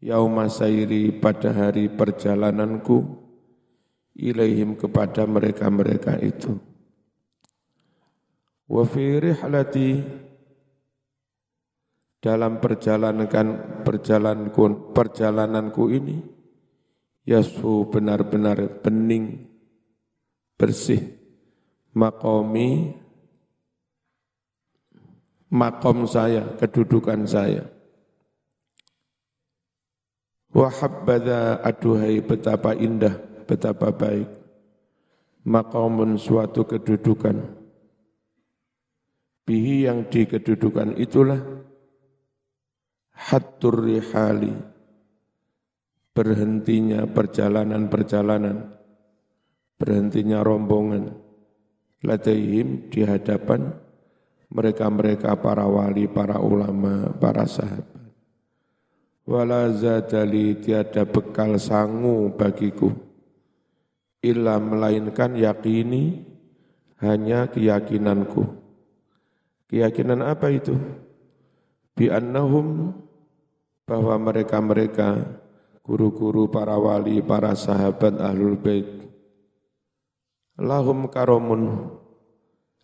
yauma sairi pada hari perjalananku ilaihim kepada mereka-mereka itu. Wa fi rihlati dalam perjalananku perjalananku perjalananku ini yasu benar-benar bening bersih makomi makom saya kedudukan saya Wahabbada aduhai betapa indah, betapa baik. Maqamun suatu kedudukan. Bihi yang di kedudukan itulah hattur rihali. Berhentinya perjalanan-perjalanan. Berhentinya rombongan. Ladaihim di hadapan mereka-mereka para wali, para ulama, para sahabat wala zadali tiada bekal sangu bagiku. Illa melainkan yakini hanya keyakinanku. Keyakinan apa itu? Bi annahum bahwa mereka-mereka guru-guru para wali para sahabat ahlul bait. Lahum karomun.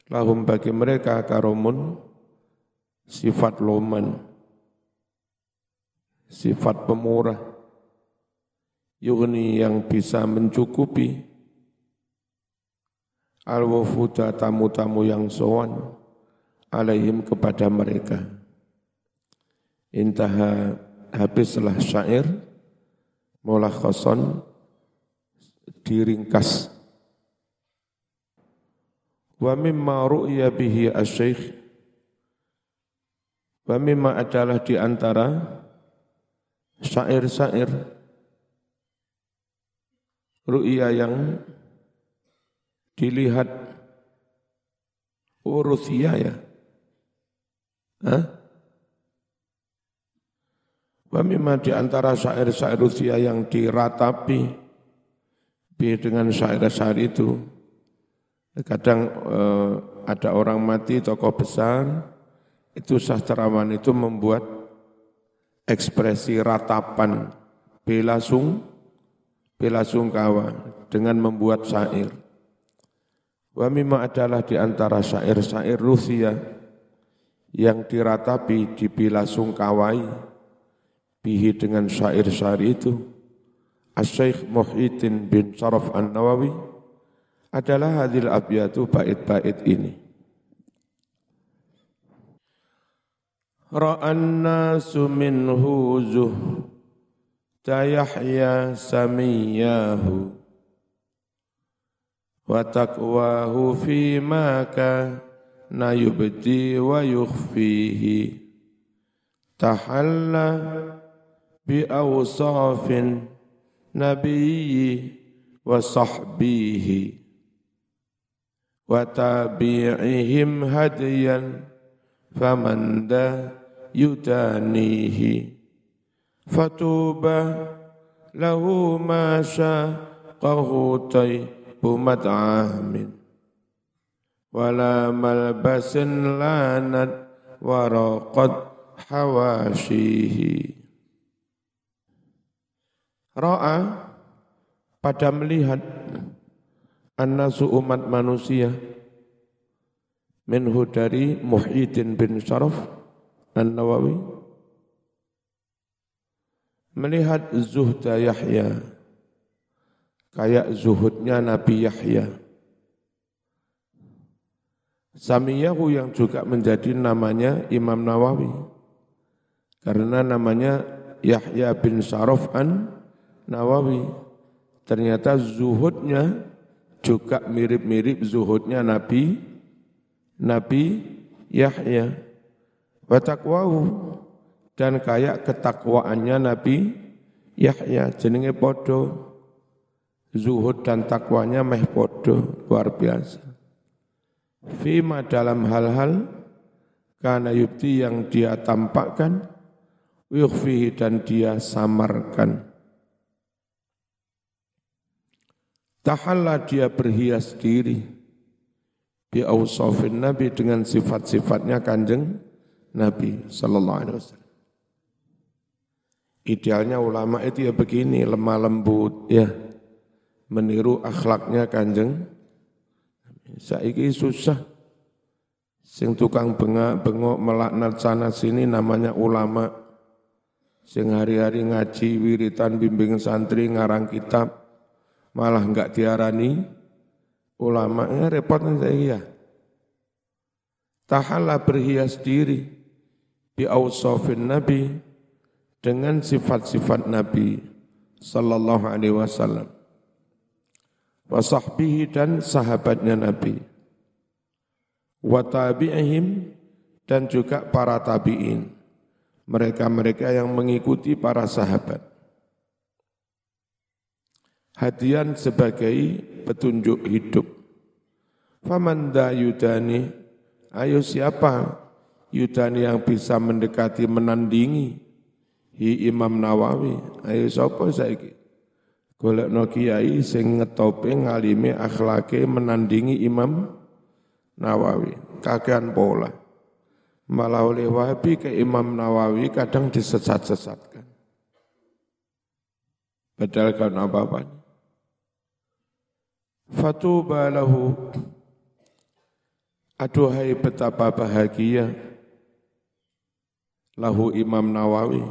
Lahum bagi mereka karomun sifat loman sifat pemurah, yugni yang bisa mencukupi, al-wafuda tamu-tamu yang sowan, alaihim kepada mereka. Intaha habislah syair, mulakhason, diringkas. Wa mimma ru'ya bihi asy Wa mimma adalah di antara syair-syair ru'ya yang dilihat urusia ya. Hah? Wa mimma di antara syair-syair Rusia yang diratapi bi dengan syair-syair itu kadang eh, ada orang mati tokoh besar itu sastrawan itu membuat ekspresi ratapan bela sung bela sungkawa dengan membuat syair. Wa mimma adalah di antara syair-syair Rusia yang diratapi di bela sungkawai bihi dengan syair-syair itu. Asy-Syaikh Muhyiddin bin Saraf An-Nawawi adalah hadil abyatu bait-bait ini. رأى الناس منه زهد يحيى سمياه. وتقواه فيما كان يبدي ويخفيه. تحلى بأوصاف النبي وصحبه وتابعهم هديا faman da yudanihi. Fatuba lahu ma qahutai bumat amin wala malbasin lanat waraqat hawashihi. Ra'a pada melihat annasu umat manusia minhu dari Muhyiddin bin Syaraf An-Nawawi. Melihat zuhda Yahya. Kayak zuhudnya Nabi Yahya. Samiyahu yang juga menjadi namanya Imam Nawawi. Karena namanya Yahya bin Syaraf an Nawawi ternyata zuhudnya juga mirip-mirip zuhudnya Nabi Nabi Yahya. Wa taqwahu. Dan kayak ketakwaannya Nabi Yahya. Jenenge podo. Zuhud dan takwanya meh podo. Luar biasa. Fima dalam hal-hal karena yukti yang dia tampakkan yukhfihi dan dia samarkan. Tahalla dia berhias diri bi ausafin Nabi dengan sifat-sifatnya kanjeng Nabi sallallahu alaihi wasallam. Idealnya ulama itu ya begini, lemah lembut ya. Meniru akhlaknya kanjeng. Saiki susah. Sing tukang bengak, bengok, melaknat sana sini namanya ulama. Sing hari-hari ngaji, wiritan, bimbing santri, ngarang kitab. Malah enggak diarani ulama. Ya repot saya ya. Tahala berhias diri bi awsafin nabi dengan sifat-sifat nabi sallallahu alaihi wasallam wa sahbihi dan sahabatnya nabi wa tabi'ihim dan juga para tabi'in mereka-mereka yang mengikuti para sahabat hadian sebagai petunjuk hidup faman da yudani Ayo siapa Yudani yang bisa mendekati menandingi hi Imam Nawawi. Ayo sapa saiki? Golek no kiai sing ngetope ngalime akhlake menandingi Imam Nawawi. Kakean pola. Malah oleh Wahabi ke Imam Nawawi kadang disesat-sesatkan. Padahal kan apa-apa. Fatuba lahu Aduhai betapa bahagia lahu Imam Nawawi.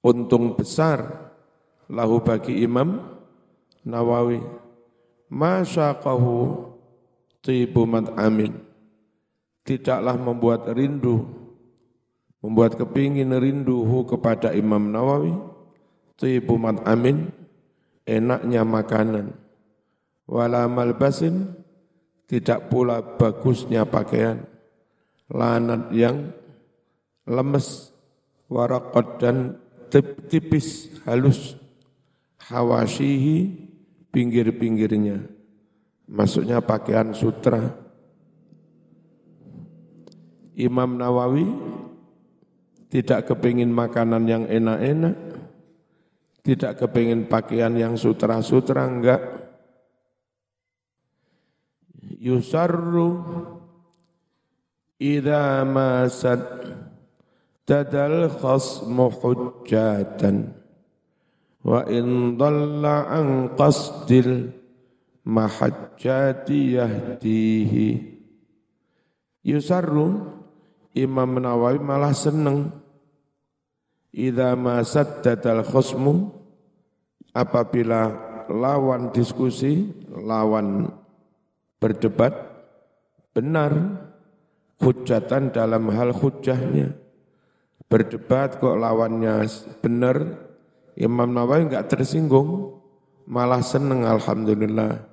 Untung besar lahu bagi Imam Nawawi. Masyaqahu tibu amin. Tidaklah membuat rindu, membuat kepingin rinduhu kepada Imam Nawawi. Tibu amin, enaknya makanan. Wala malbasin, tidak pula bagusnya pakaian, lanat yang lemes, warakot dan tipis, halus, hawashihi, pinggir-pinggirnya. Maksudnya pakaian sutra. Imam Nawawi tidak kepingin makanan yang enak-enak, tidak kepingin pakaian yang sutra-sutra, enggak. Yusarru idza ma tadal khasmu hujjatan wa in dhalla an qasdil mahajjati yahdihi. Yusarru Imam Nawawi malah seneng idza ma saddadal khasmu apabila lawan diskusi lawan berdebat benar hujatan dalam hal hujahnya. Berdebat kok lawannya benar Imam Nawawi enggak tersinggung malah seneng alhamdulillah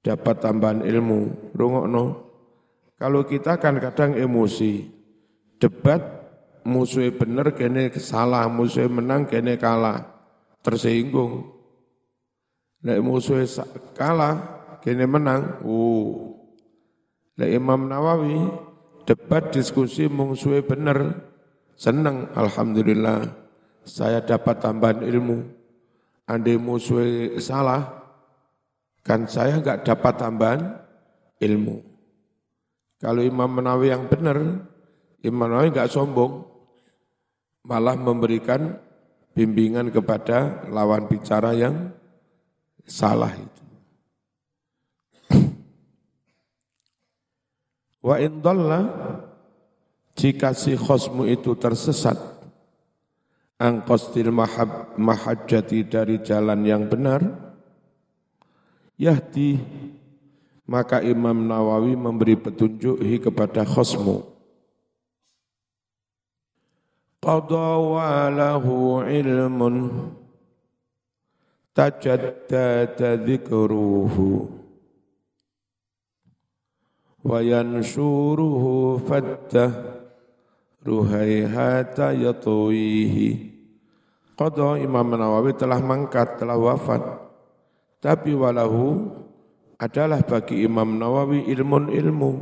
dapat tambahan ilmu. Rungokno kalau kita kan kadang emosi debat musuhnya benar kene salah musuhnya menang kene kalah tersinggung Nek musuhnya kalah kene menang. Oh. Lah Imam Nawawi debat diskusi mungsuhe bener. Seneng alhamdulillah. Saya dapat tambahan ilmu. Andai musuhe salah, kan saya enggak dapat tambahan ilmu. Kalau Imam Nawawi yang benar, Imam Nawawi enggak sombong, malah memberikan bimbingan kepada lawan bicara yang salah itu. Wa in jika si khosmu itu tersesat angkostil mahab, mahajati dari jalan yang benar yahdi maka Imam Nawawi memberi petunjuk kepada khosmu lahu ilmun tajaddada dzikruhu wa yansuruhu faddah ruhaihata yatuwihi Qadha Imam Nawawi telah mangkat, telah wafat. Tapi walahu adalah bagi Imam Nawawi ilmun ilmu.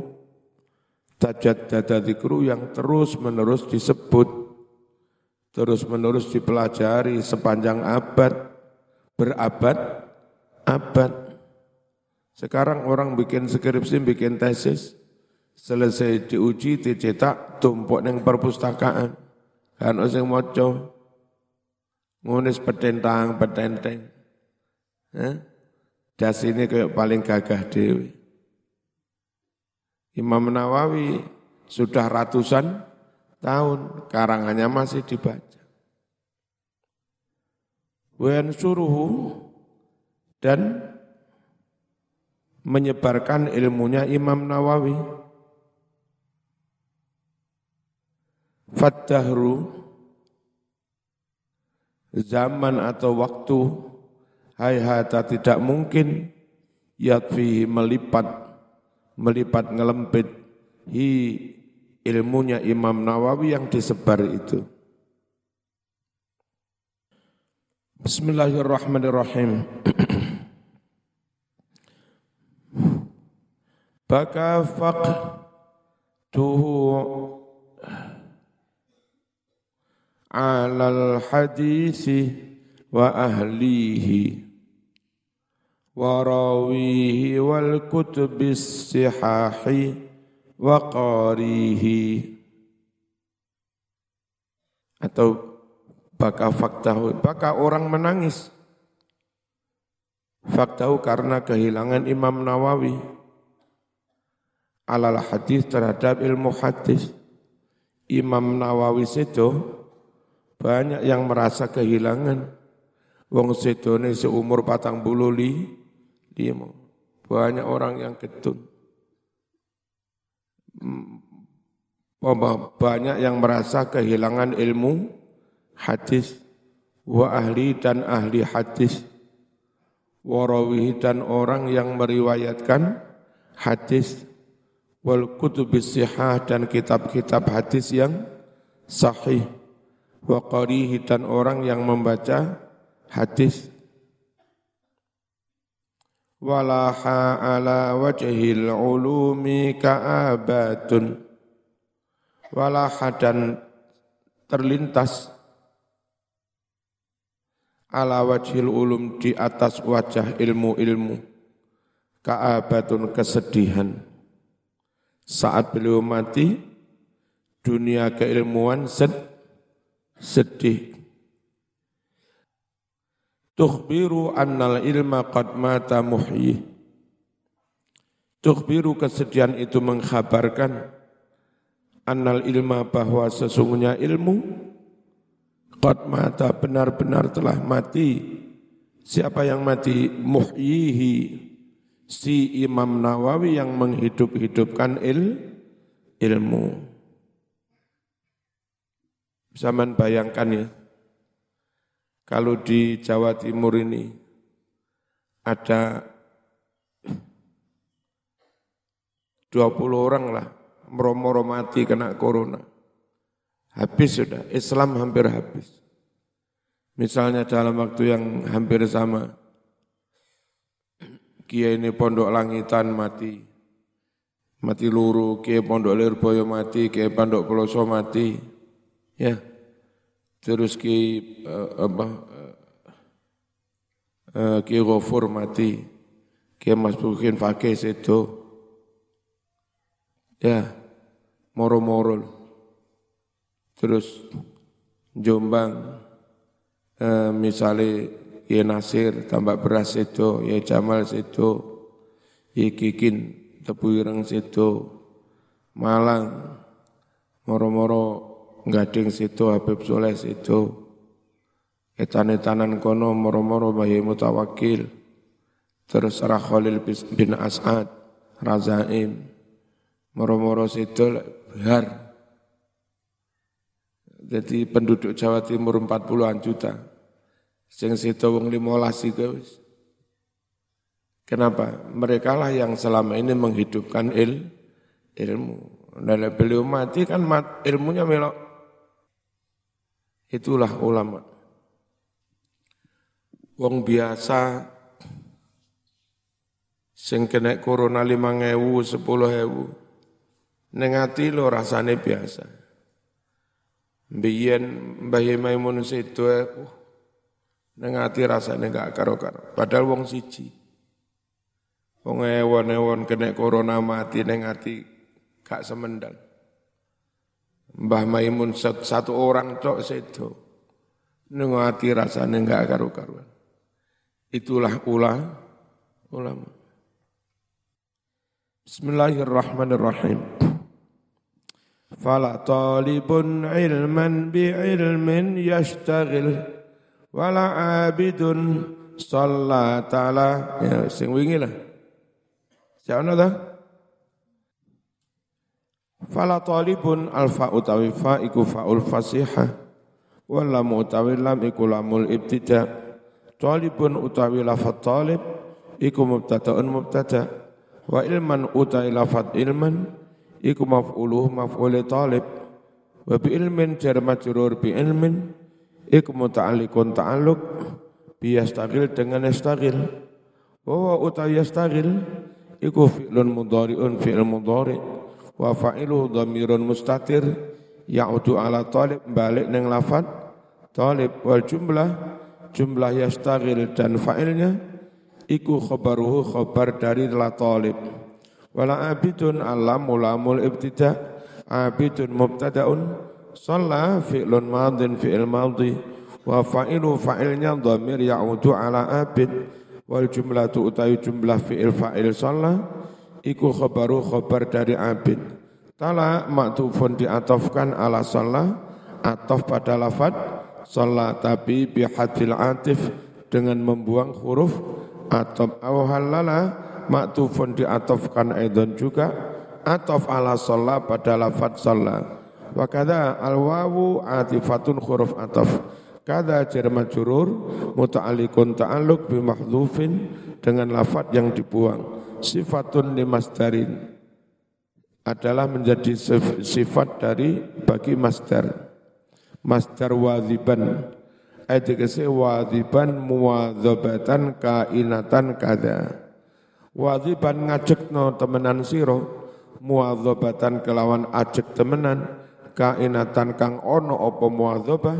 Tajat dada dikru yang terus menerus disebut, terus menerus dipelajari sepanjang abad, berabad, abad. Sekarang orang bikin skripsi, bikin tesis, selesai diuji, dicetak, tumpuk yang perpustakaan. Kan sing maca ngunis petentang petenteng. Eh? Das ini kayak paling gagah dewi. Imam Nawawi sudah ratusan tahun karangannya masih dibaca. Wen suruhu dan menyebarkan ilmunya Imam Nawawi. Faddahru zaman atau waktu hayhata tidak mungkin yatfi melipat melipat ngelempit hi ilmunya Imam Nawawi yang disebar itu. Bismillahirrahmanirrahim. Baka faqtuhu alal hadisi wa ahlihi wa rawihi wal kutubis sihahi wa qarihi atau baka faktahu baka orang menangis faktahu karena kehilangan Imam Nawawi alal hadis terhadap ilmu hadis Imam Nawawi itu banyak yang merasa kehilangan. Wong sedone seumur patang bulu li, lima. Banyak orang yang ketun. Banyak yang merasa kehilangan ilmu hadis wa ahli dan ahli hadis. Warawih dan orang yang meriwayatkan hadis wal kutubis dan kitab-kitab hadis yang sahih. Wa qarihi dan orang yang membaca hadis walaha ala wajhil ulumi ka'abatun walaha dan terlintas ala wajhil ulum di atas wajah ilmu-ilmu ka'abatun kesedihan saat beliau mati dunia keilmuan sedih sedih. Tukhbiru annal ilma qad mata muhyi. Tukhbiru kesedihan itu mengkhabarkan annal ilma bahwa sesungguhnya ilmu qad mata benar-benar telah mati. Siapa yang mati? Muhyihi si Imam Nawawi yang menghidup-hidupkan il, ilmu. Zaman bayangkan ya, kalau di Jawa Timur ini ada 20 orang lah, meromoro mati kena corona. Habis sudah, Islam hampir habis. Misalnya dalam waktu yang hampir sama, Kiai ini pondok langitan mati, mati luru, Kiai pondok lirboyo mati, Kiai pondok peloso mati, ya terus ki uh, apa uh, ki Ghafur mati. Ki Mas Bukin Fakih itu ya moro-moro. Terus Jombang uh, misalnya ya Nasir tambah beras itu ya Jamal itu ya Kikin tebu ireng itu Malang moro-moro gading situ Habib Soleh situ etan-etanan kono moro-moro bayi mutawakil. Terus Khalil bin As'ad Razaim moro-moro situ behar. Jadi penduduk Jawa Timur 40-an juta. Sing situ wong 15 itu Kenapa? Mereka lah yang selama ini menghidupkan il, ilmu. Dan beliau mati kan mat, ilmunya melok Itulah ulama. Wong biasa sing kena corona lima ngewu, sepuluh ewu, nengati lo rasane biasa. Biyen Mbah Maimun situ, uh, nengati rasane gak karo-karo. Padahal wong siji. Wong ewon-ewon kena corona mati nengati gak semendal. Mbah Maimun satu orang tok sedo. Nengati rasanya enggak karu-karuan. Itulah ulah ulama. Bismillahirrahmanirrahim. Fala talibun ilman bi'ilmin yashtagil wala abidun shalla ta'ala ya sing wingi lah. Siapa dah? Fala talibun alfa utawi fa iku faul fasihah. Wala utawi lam iku lamul ibtida. Talibun utawi lafat talib iku mubtada'un mubtada' wa ilman utai lafat ilman iku maf'uluh maf'ul talib. Wa bi ilmin jar majrur bi ilmin iku muta'alliqun ta'alluq bi yastagil dengan yastagil wa utai yastagil iku fi'lun mudhari'un fi'il mudhari' wa fa'iluhu dhamirun mustatir ya'udu ala talib balik neng lafat talib wal jumlah jumlah yastagil dan fa'ilnya iku khabaruhu khabar dari la talib. Wala abidun alam mulamul ibtida abidun mubtadaun Salla fi'lun madin fi'il madhi. Wa fa'ilu fa'ilnya dhamir ya'udu ala abid wal jumlatu utayu jumlah fi'il fa'il salla iku khabaru khabar dari abid. Tala maktufun diatofkan ala salla atof pada lafad. Salla tapi bihadfil atif dengan membuang huruf. Atof au halala maktufun diatofkan aidon juga. Atof ala sholla pada lafad sholla wa kada al wawu atifatun huruf atof. Kada jar majrur muta'alliqun ta'alluq bi mahdhufin dengan lafad yang dibuang sifatun limasdarin adalah menjadi sifat dari bagi masdar masdar waziban Ajakase wadiban muwadzabatan kainatan kada. Wadiban no temenan siro, muwadzabatan kelawan ajek temenan, kainatan kang ono opo muwadzabah,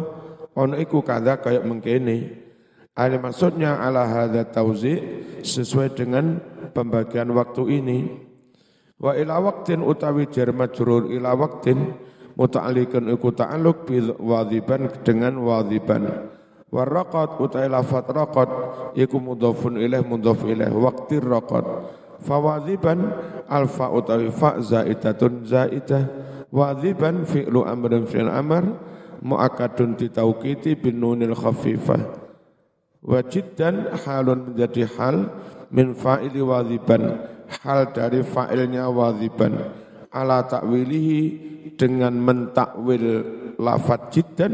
ono iku kada kayak mengkene. Ada maksudnya ala hadha tauzi sesuai dengan pembagian waktu ini. Wa ila waktin utawi jar majrur ila waktin muta'alliqan iku ta'alluq bi wadhiban dengan wadhiban. Warraqat utai lafat raqat iku mudhafun ilaih mudhaf ilaih waqtir raqat fawadhiban alfa utawi fa zaidatun zaidah wadhiban fi'lu amrin fi'l amr muakkadun ditauqiti bin nunil khafifah wajiddan halun menjadi hal min fa'ili wadhiban hal dari fa'ilnya wadhiban ala ta'wilihi dengan mentakwil lafat jiddan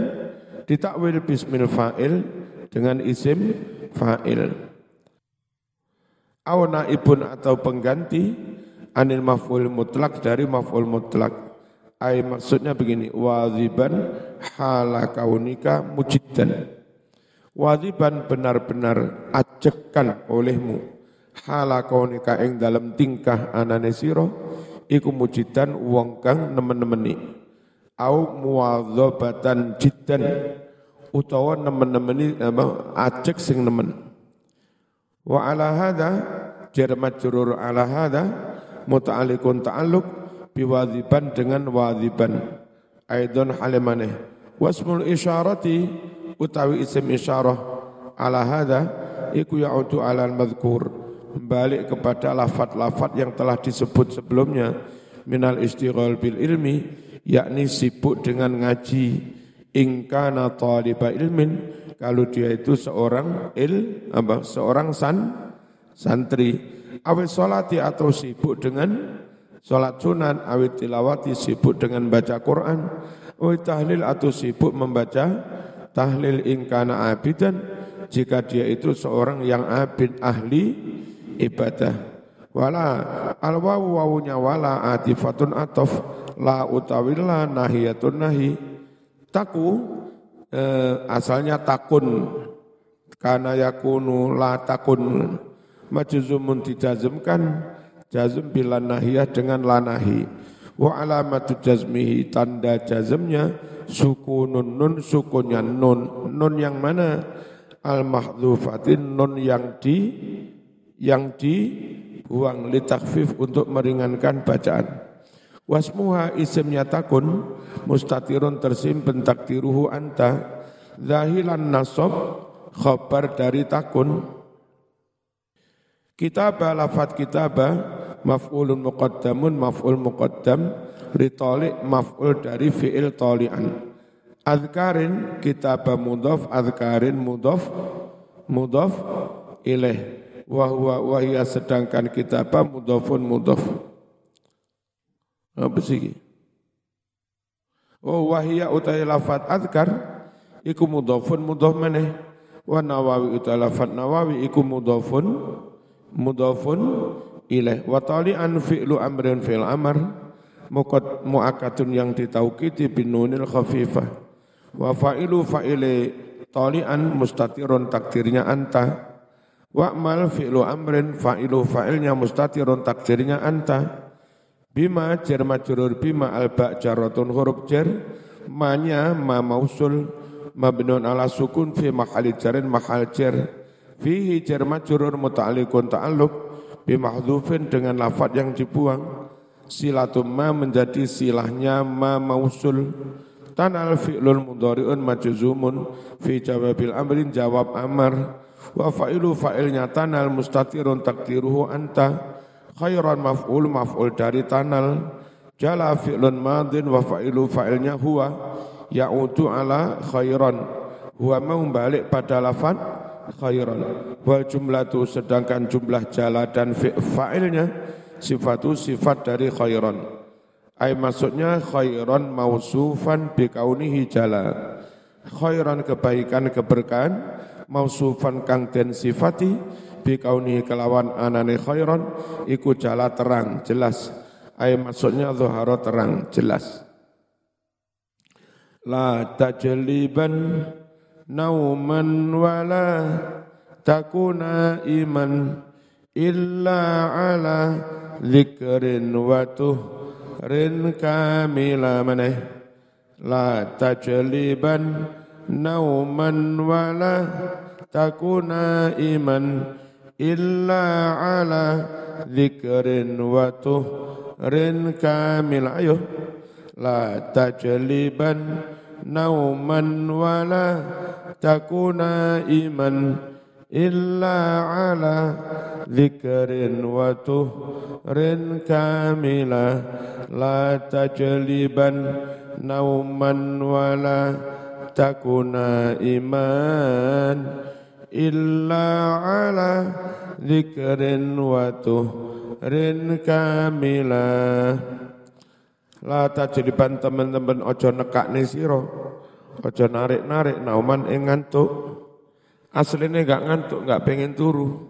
ditakwil bismil fa'il dengan isim fa'il. Aw naibun atau pengganti anil maf'ul mutlak dari maf'ul mutlak. Ay maksudnya begini, waziban hala kaunika mujiddan. Waziban benar-benar ajekan olehmu. Hala kaunika ing dalam tingkah anane sira iku mujidan wong kang nemen-nemeni. Au muwadzabatan jiddan utawa nemen-nemeni apa ajek sing nemen. Wa ala hadza jar majrur ala hadza muta'alliqun ta'alluq biwadziban dengan wadziban aidon halimane wasmul isyarati utawi isim isyarah ala hadza iku ya'udu ala al-madhkur balik kepada lafat-lafat yang telah disebut sebelumnya minal istighal bil ilmi yakni sibuk dengan ngaji. Ingkana taliba ilmin kalau dia itu seorang il apa seorang san santri. Awit solati atau sibuk dengan sholat sunan awit tilawati sibuk dengan baca Quran awit tahlil atau sibuk membaca tahlil ingkana abidan jika dia itu seorang yang abid ahli ibadah. Wala al wawu wawunya wala atifatun atof la utawilla nahiyatun nahi. Taku eh, asalnya takun. Karena yakunu la takun. Majuzumun dijazmkan jazm bila nahiyah dengan la nahi wa alamatu jazmihi tanda jazmnya sukunun nun sukunnya nun. Nun yang mana? Al mahdhufatin nun yang di yang dibuang li untuk meringankan bacaan. Wasmuha isimnya takun mustatirun tersimpen takdiruhu anta. Zahilan nasab khabar dari takun. Kitabah lafat kitabah maf'ulun muqaddamun maf'ul muqaddam litoli maf'ul dari fi'il toli'an adkarin kitabah mudhaf adkarin mudhaf mudhaf ilaih wa huwa wa sedangkan kitabah mudhafun mudhaf apa sih? Oh wahia utai lafat adkar iku mudhafun mudhaf maneh wa nawawi utai lafat nawawi iku mudhafun mudhafun ilaih wa tali'an fi'lu amrin fi'l amr. Muqad muakatun yang ditaukiti bin nunil khafifah. Wa fa'ilu fa'ile tali'an mustatirun takdirnya anta. Wa'mal fi'lu amrin fa'ilu fa'ilnya mustatirun takdirnya anta. Bima jar majrur bima alba jaratun huruf jar manya ma mausul. Mabnun ala sukun fi mahali jarin mahal jar fihi jar majrur muta'alliqun ta'alluq bi mahdhufin dengan lafaz yang dibuang. Silatum ma menjadi silahnya ma mausul. Tanal fi'lul mudhari'un majzumun. Fi jawabil amrin jawab amar. Wa fa'ilu fa'ilnya tanal mustatirun takdiruhu anta. Khairan maf'ul maf'ul dari tanal. Jala fi'lun madin wa fa'ilu fa'ilnya huwa. Ya'udu ala khairan. Huwa mau balik pada lafad khairan wal jumlatu sedangkan jumlah jala dan fa'ilnya sifatu sifat dari khairan ay maksudnya khairan mausufan bikaunihi jala. Khairan kebaikan keberkahan mausufan kang den sifati kauni kelawan anane khairon iku jala terang jelas. Ay maksudnya zuhara terang jelas. La tajliban nauman wala takuna iman illa ala zikrin wa tuhrin kamila maneh. La tajliban nauman wala takuna iman illa ala zikrin wa tuhrin kamil ayo. La tajliban takuna iman illa ala zikrin wa tuhrin kamila la tajliban nauman wala takuna iman illa ala zikrin wa tuhrin kamila la tajriban teman-teman ojo nekak sira. Ojo narik-narik nauman ing ngantuk. Asline gak ngantuk gak pengen turu.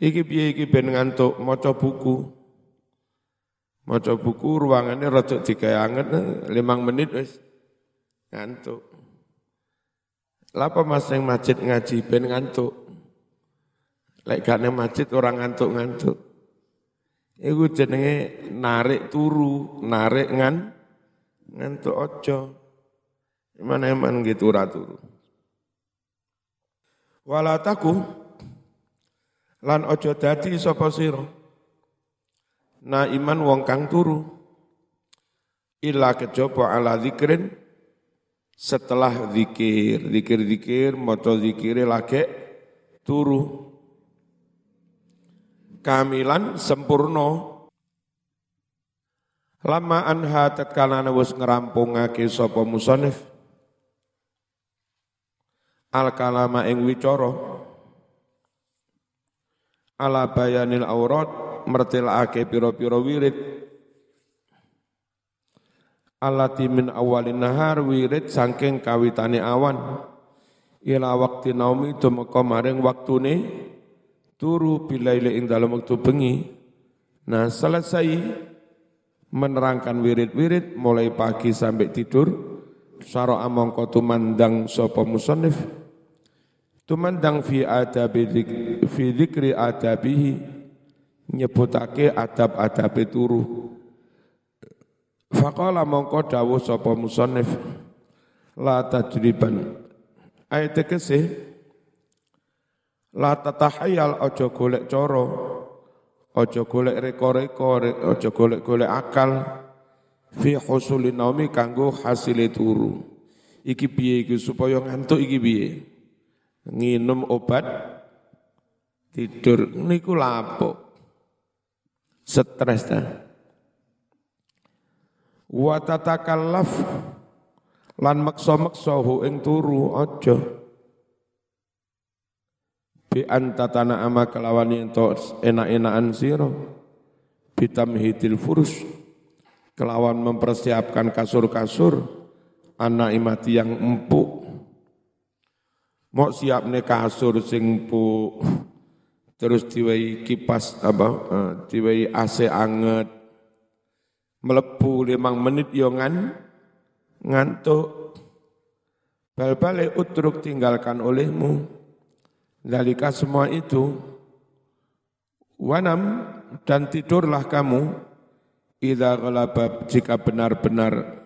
Iki piye iki ben ngantuk? Maca buku. Maca buku ruangannya rada digawe anget limang menit wis. Ngantuk. Lapa mas yang masjid ngaji ben ngantuk. Lek gak masjid orang ngantuk-ngantuk. Iku jenenge narik turu, narik ngan ngantuk ojo. Mana eman gitu turu. Walataku lan ojo dadi sapa sira. Na iman wong kang turu. Ila kejaba ala zikrin setelah zikir, zikir-zikir, moto zikir lagi turu. Kamilan sempurna. Lama anha tetkalana wis ngerampungake sapa musonif. Al kalama ing wicara. Ala bayanil aurat mertilake piro-piro wirid alati min awalin nahar wirid sangking kawitane awan ila waktu naumi tumeka maring waktune turu bilaile ing dalam waktu bengi. Nah selesai menerangkan wirid-wirid mulai pagi sampai tidur saro amongko tumandang sapa musannif. Tumandang fi adabi fi dzikri adabihi nyebutake adab-adabe turu. Faqala mongko dawuh sapa musannif la tajriban. Ayat tegese la tatahayal aja golek cara aja golek reko-reko aja golek-golek akal fi husulin naumi kanggo hasile turu. Iki piye iki supaya ngantuk iki piye? Nginum obat tidur niku lapo. Stres ta. Wa tatakallaf lan maksa-maksa ing turu aja. Bi antatana ama kelawan ento enak-enakan sira bitamhidil furus. Kelawan mempersiapkan kasur-kasur. Anak imati yang empuk. Mau siap nih kasur sing empuk. Terus diwai kipas apa uh, AC anget. Melebu limang menit yongan ngantuk. Bal-balik utruk tinggalkan olehmu dalika semua itu wanam dan tidurlah kamu Ida ghalaba jika benar-benar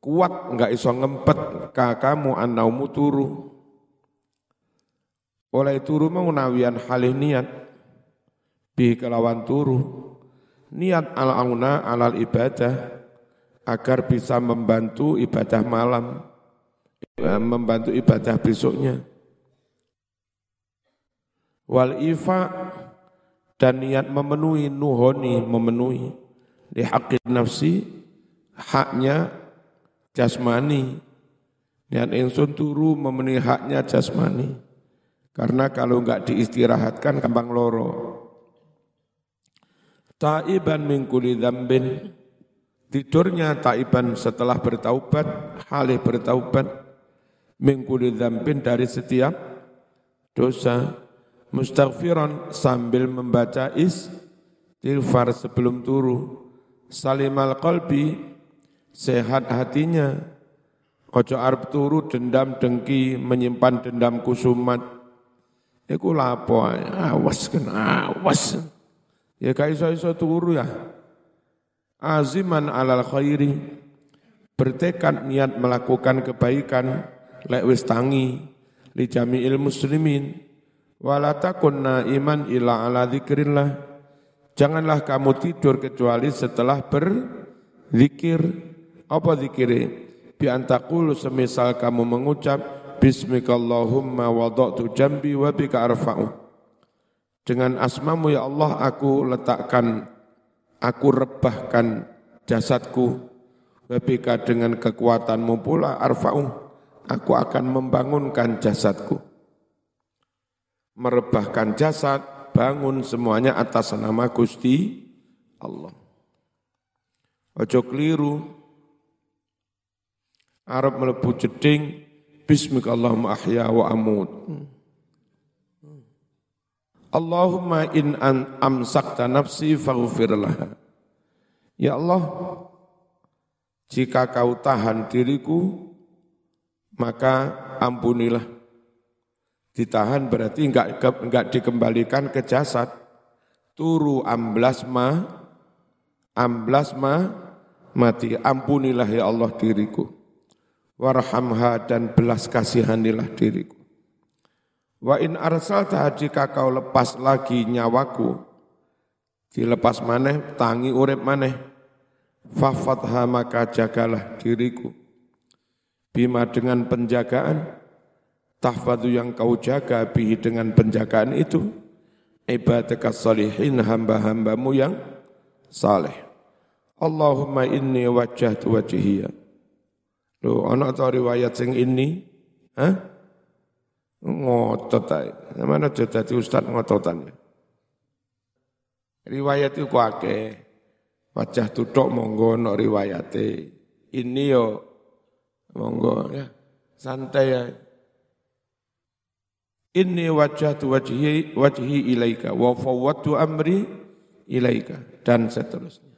kuat enggak iso ngempet ka kamu anaumu turu. Oleh turu mengunawian halih niat bi kelawan turu niat al auna alal ibadah agar bisa membantu ibadah malam eh, membantu ibadah besoknya wal ifa dan niat memenuhi nuhoni memenuhi. Haqqin nafsi haknya jasmani. Niat insun turu memenuhi haknya jasmani. Karena kalau enggak diistirahatkan gampang loro. Taiban min kulli dzambin tidurnya taiban setelah bertaubat halih bertaubat. Min kulli dzambin dari setiap dosa mustaghfiran sambil membaca istighfar sebelum turu salimal qalbi sehat hatinya. Ojo arep turu dendam dengki menyimpan dendam kusumat. Iku lapo awas kan awas. Ya kai iso-iso turu ya. Aziman alal khairi. Bertekad niat melakukan kebaikan lek wis tangi. Li jami'il muslimin wala iman ila ala Janganlah kamu tidur kecuali setelah berzikir. Apa zikir? Bi antakul semisal kamu mengucap Bismikallahumma wada'tu jambi wa bika arfa'u. Dengan asmamu ya Allah aku letakkan, aku rebahkan jasadku. Wabika dengan kekuatanmu pula arfa'u. Aku akan membangunkan jasadku. Merebahkan jasad, bangun semuanya atas nama Gusti Allah. Ojo keliru. Arab melebu jeding Bismillahirrahmanirrahim ahya wa amut. Allahumma in an amsakta nafsi faghfir laha. Ya Allah, jika kau tahan diriku, maka ampunilah Ditahan berarti enggak, enggak dikembalikan ke jasad. Turu amblas ma, amblas ma, mati. Ampunilah ya Allah diriku. Warhamha dan belas kasihanilah diriku. Wa in arsalta jika kau lepas lagi nyawaku, dilepas maneh, tangi urip maneh, fafatha maka jagalah diriku. Bima dengan penjagaan, tahfadu yang kau jaga bihi dengan penjagaan itu ibadaka salihin hamba-hambamu yang saleh. Allahumma inni wajjahtu wajhiya. Loh, ana ta riwayat sing ini? Hah? Ngotot. Mana dadi ustaz ngototan ya? Riwayat itu akeh. Wajah tutuk monggo no riwayate. Ini yo monggo ya. Santai ya. Inni wajhatu wajhi wajhi ilaika wa fawwadtu amri ilaika dan seterusnya.